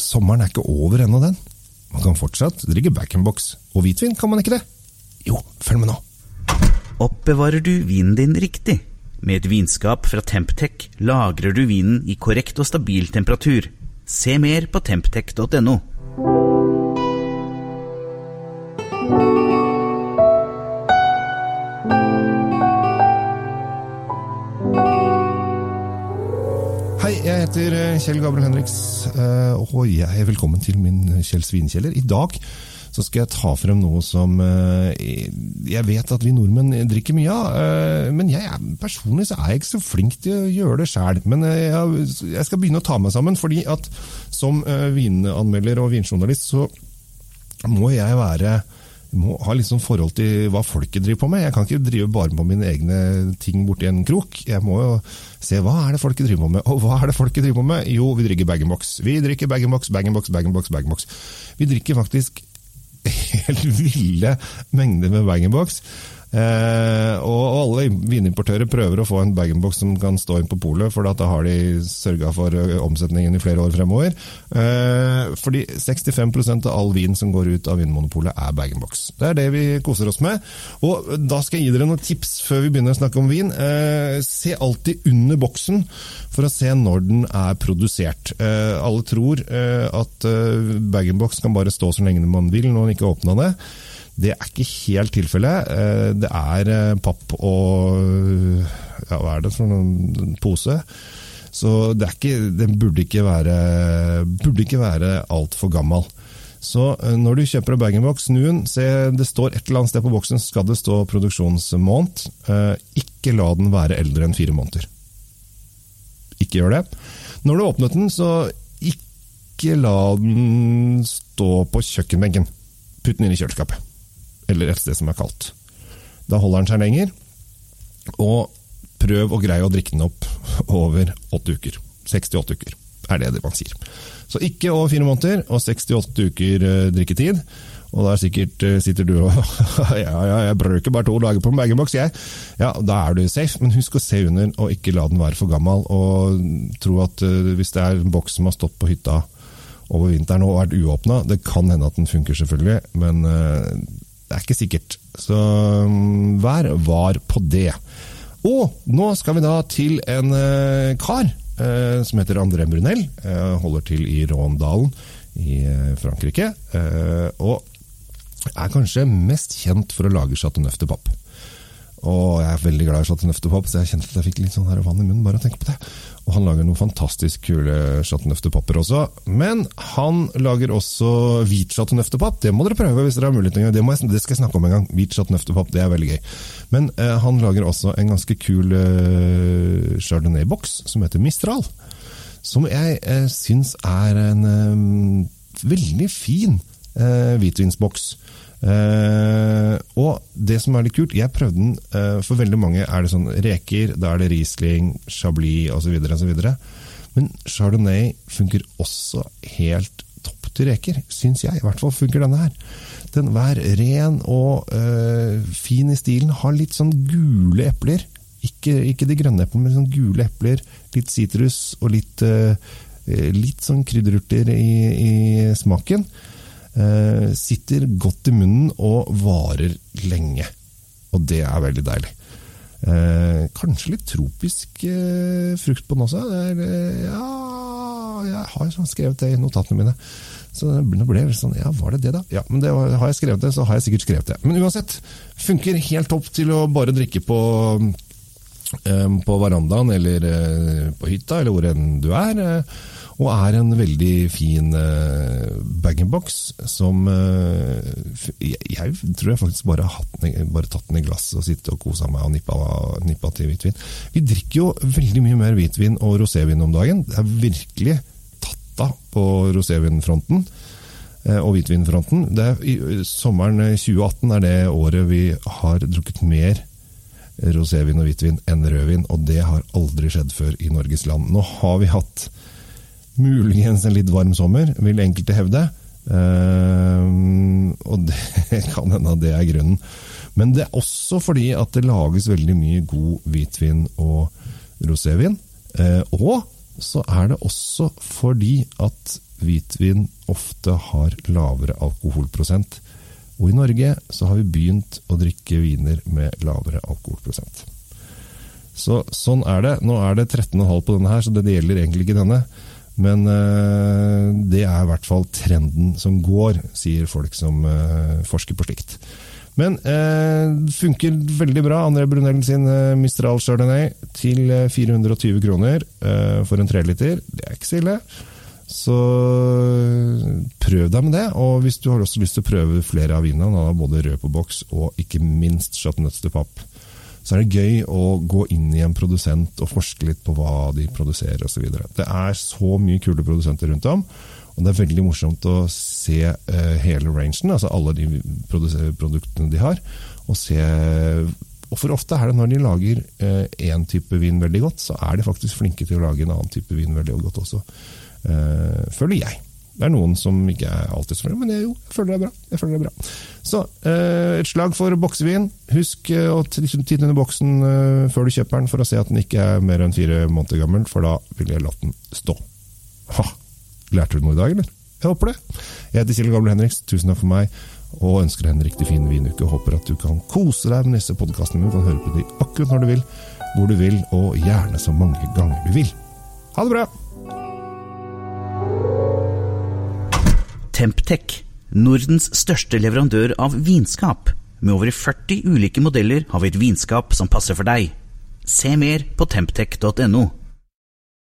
sommeren er ikke over ennå, den. Man kan fortsatt drikke back-in-box. Og hvitvin kan man ikke det? Jo, følg med nå. Oppbevarer du vinen din riktig? Med et vinskap fra Temptec lagrer du vinen i korrekt og stabil temperatur. Se mer på temptec.no. Hei, jeg heter eh, Kjell Gabriel Henriks, eh, og jeg er velkommen til min Kjells vinkjeller. I dag så skal jeg ta frem noe som eh, jeg vet at vi nordmenn drikker mye av. eh, Men jeg er, personlig så er jeg ikke så flink til å gjøre det sjæl. Men eh, jeg, skal begynne å ta meg sammen, fordi at som eh, vinanmelder og vinjournalist så må jeg være må ha litt sånn forhold til hva folket driver på med. Jeg kan ikke drive bare på mine egne ting borti en krok. Jeg må jo se hva er det folket driver på med. Og hva er det folket driver på med? Jo, vi drikker bag-in-box. Vi drikker bag-in-box, bag-in-box, bag-in-box, bag-in-box. Vi drikker faktisk helt ville mengder med bag-in-box. Eh, og alle vinimportører prøver å få en bag-in-box som kan stå inn på polet, for da har de sørga for omsetningen i flere år fremover. Eh, fordi 65% av all vin som går ut av Vinmonopolet er bag-in-box. Det er det vi koser oss med. Og da skal jeg gi dere noen tips før vi begynner å snakke om vin. Eh, se alltid under boksen for å se når den er produsert. Eh, alle tror eh, at eh, bag-in-box kan bare stå så lenge man vil når man ikke åpna det. Det er ikke helt tilfellet. Eh, Det er eh, papp og ja, hva er det for noen pose. Så det ikke, det burde ikke være, burde ikke være altfor gammel. Så eh, når du kjøper en bag-in-box, snu den. Se, det står et eller annet sted på boksen skal det stå produksjonsmåned. Ikke la den være eldre enn fire måneder. Ikke gjør det. Når du åpnet den, så ikke la den stå på kjøkkenbenken. Putt den inn i kjøleskapet eller et sted som er kaldt. Da holder den seg lenger, og prøv å greie å drikke den opp over åtte uker. 68 uker er det det man sier. Så ikke over fire måneder og 68 uker eh, drikketid. Og da er sikkert eh, sitter du og ja, ja, jeg brøker bare to dager på en bag-in-box, jeg. Ja, da er du safe, men husk å se under og ikke la den være for gammel. Og tro at eh, hvis det er en boks som har stått på hytta over vinteren og vært uåpna, det kan hende at den funker, selvfølgelig, men det er ikke sikkert. Så mm, vær var på det. Og nå skal vi da til en eh, kar eh, som heter André Brunel. Eh, holder til i Råndalen i Frankrike. Og er kanskje mest kjent for å lage chateauneuf de pape. Og jeg er veldig glad i chateauneuf de pape, så jeg kjente at jeg fikk litt sånn her vann i munnen bare å tenke på det. Og han lager noen fantastisk kule chateauneuf de papper også. Men han lager også hvit chateauneuf de pape. Det må dere prøve hvis dere har mulighet. Det, jeg, det skal jeg snakke om en gang. Hvit chateauneuf de pape, det er veldig gøy. Men eh, han lager også en ganske kul eh, chardonnay-boks som heter Mistral. Som jeg eh, syns er en eh, veldig fin eh, hvitvinsboks. Eh, og det som er litt kult, jeg prøvde den eh, For veldig mange er det sånn reker, da er det Riesling, Chablis osv. Men Chardonnay funker også helt topp til reker, syns jeg. I hvert fall funker denne her. Den er ren og eh, fin i stilen. Har litt sånn gule epler. Ikke, ikke de grønne eplene, men sånn gule epler. Litt sitrus og litt, litt sånn krydderurter i, i smaken. Eh, sitter godt i munnen og varer lenge. Og det er veldig deilig. Eh, kanskje litt tropisk eh, frukt på den også. Er, eh, ja, jeg har sånn skrevet det i notatene mine. Så det ble ble sånn, ja, var det det da? Ja, men det har jeg skrevet det, så har jeg sikkert skrevet det. Men uansett, funker helt topp til å bare drikke på, eh, på verandaen eller eh, på hytta, eller hvor enn du er. Og er en veldig fin uh, bag-in-box som uh, jeg, jeg tror jeg faktisk bare har tatt den i glasset og sittet og kosa meg og nippa, nippa til hvitvin. Vi drikker jo veldig mye mer hvitvin og rosévin om dagen. Det er virkelig tatt av på rosévinfronten uh, og hvitvinfronten. Det er, i, sommeren 2018 er det året vi har drukket mer rosévin og hvitvin enn rødvin, og det har aldri skjedd før i Norges land. Nå har vi hatt Muligens en litt varm sommer, vil enkelte hevde. Uh, og det kan hende at det er grunnen. Men det er også fordi at det lages veldig mye god hvitvin og rosévin. Uh, og så er det også fordi at hvitvin ofte har lavere alkoholprosent. Og i Norge så har vi begynt å drikke viner med lavere alkoholprosent. Så sånn er det. Nå er det 13,5 på denne her, så det gjelder egentlig ikke denne. Men øh, det er i hvert fall trenden som går, sier folk som øh, forsker på slikt. Men eh, funker veldig bra. André Brunell sin Mistral Chardonnay til 420 kroner for en treliter. Det er ikke så ille. Så prøv deg med det. Og hvis du har også lyst til å prøve flere av vinene, både rød på boks og ikke minst Chateauneuf de Pape, så er det gøy å gå inn i en produsent og forske litt på hva de produserer osv. Det er så mye kule produsenter rundt om. Og det er veldig morsomt å se uh, hele rangen, altså alle de produktene de har. Og se og For ofte er det når de lager én uh, type vin veldig godt, så er de faktisk flinke til å lage en annen type vin veldig godt også. Uh, føler jeg. Det er noen som ikke er alltid så men jeg, jo, jeg føler det er bra. Jeg føler det er bra. Så eh, et slag for boksevin. Husk eh, å titte under boksen eh, før du kjøper den, for å se at den ikke er mer enn fire måneder gammel, for da vil jeg latt den stå. Ha! Lærte du noe i dag, eller? Jeg håper det. Jeg heter Kjell Gamle Henriks, tusen takk for meg, og ønsker deg en riktig fin vinuke. Håper at du kan kose deg med disse podkastene. Du kan høre på de akkurat når du vil, hvor du vil, og gjerne så mange ganger du vil. Ha det bra! Temptec, Nordens største leverandør av vinskap. Med over 40 ulike modeller har vi et vinskap som passer for deg. Se mer på temptec.no.